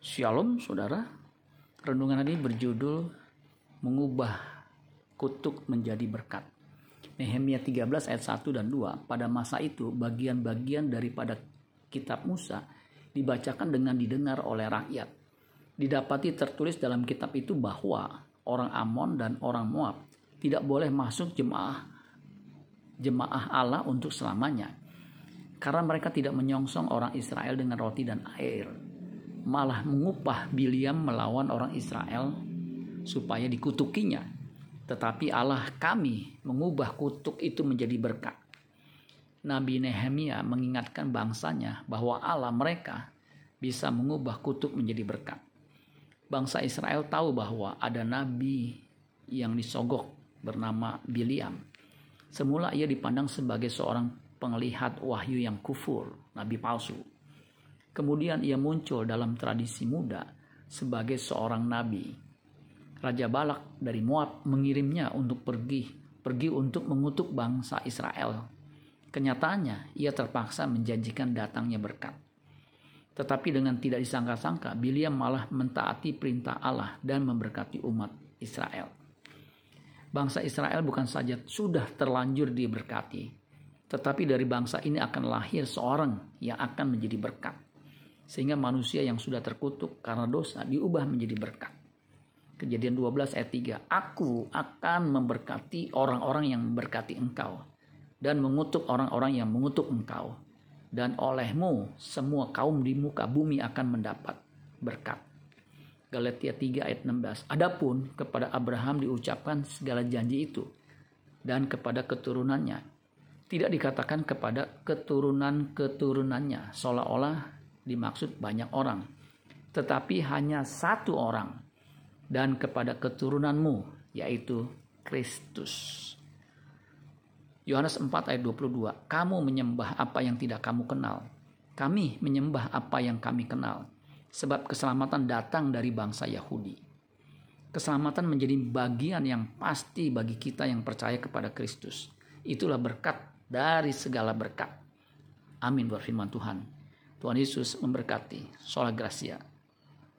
Shalom saudara. Renungan ini berjudul mengubah kutuk menjadi berkat. Nehemia 13 ayat 1 dan 2. Pada masa itu bagian-bagian daripada kitab Musa dibacakan dengan didengar oleh rakyat. Didapati tertulis dalam kitab itu bahwa orang Amon dan orang Moab tidak boleh masuk jemaah jemaah Allah untuk selamanya. Karena mereka tidak menyongsong orang Israel dengan roti dan air. Malah mengupah Biliam melawan orang Israel supaya dikutukinya. Tetapi Allah kami mengubah kutuk itu menjadi berkat. Nabi Nehemia mengingatkan bangsanya bahwa Allah mereka bisa mengubah kutuk menjadi berkat. Bangsa Israel tahu bahwa ada nabi yang disogok bernama Biliam. Semula ia dipandang sebagai seorang penglihat wahyu yang kufur, nabi palsu. Kemudian ia muncul dalam tradisi muda sebagai seorang nabi. Raja Balak dari Moab mengirimnya untuk pergi pergi untuk mengutuk bangsa Israel. Kenyataannya, ia terpaksa menjanjikan datangnya berkat. Tetapi dengan tidak disangka-sangka, Biliam malah mentaati perintah Allah dan memberkati umat Israel. Bangsa Israel bukan saja sudah terlanjur diberkati, tetapi dari bangsa ini akan lahir seorang yang akan menjadi berkat. Sehingga manusia yang sudah terkutuk karena dosa diubah menjadi berkat. Kejadian 12 ayat 3. Aku akan memberkati orang-orang yang memberkati engkau. Dan mengutuk orang-orang yang mengutuk engkau. Dan olehmu semua kaum di muka bumi akan mendapat berkat. Galatia 3 ayat 16. Adapun kepada Abraham diucapkan segala janji itu. Dan kepada keturunannya. Tidak dikatakan kepada keturunan-keturunannya. Seolah-olah dimaksud banyak orang, tetapi hanya satu orang, dan kepada keturunanmu, yaitu Kristus. Yohanes 4 ayat 22, kamu menyembah apa yang tidak kamu kenal. Kami menyembah apa yang kami kenal, sebab keselamatan datang dari bangsa Yahudi. Keselamatan menjadi bagian yang pasti bagi kita yang percaya kepada Kristus. Itulah berkat dari segala berkat. Amin buat firman Tuhan. Tuhan Yesus memberkati. Sholat Gracia.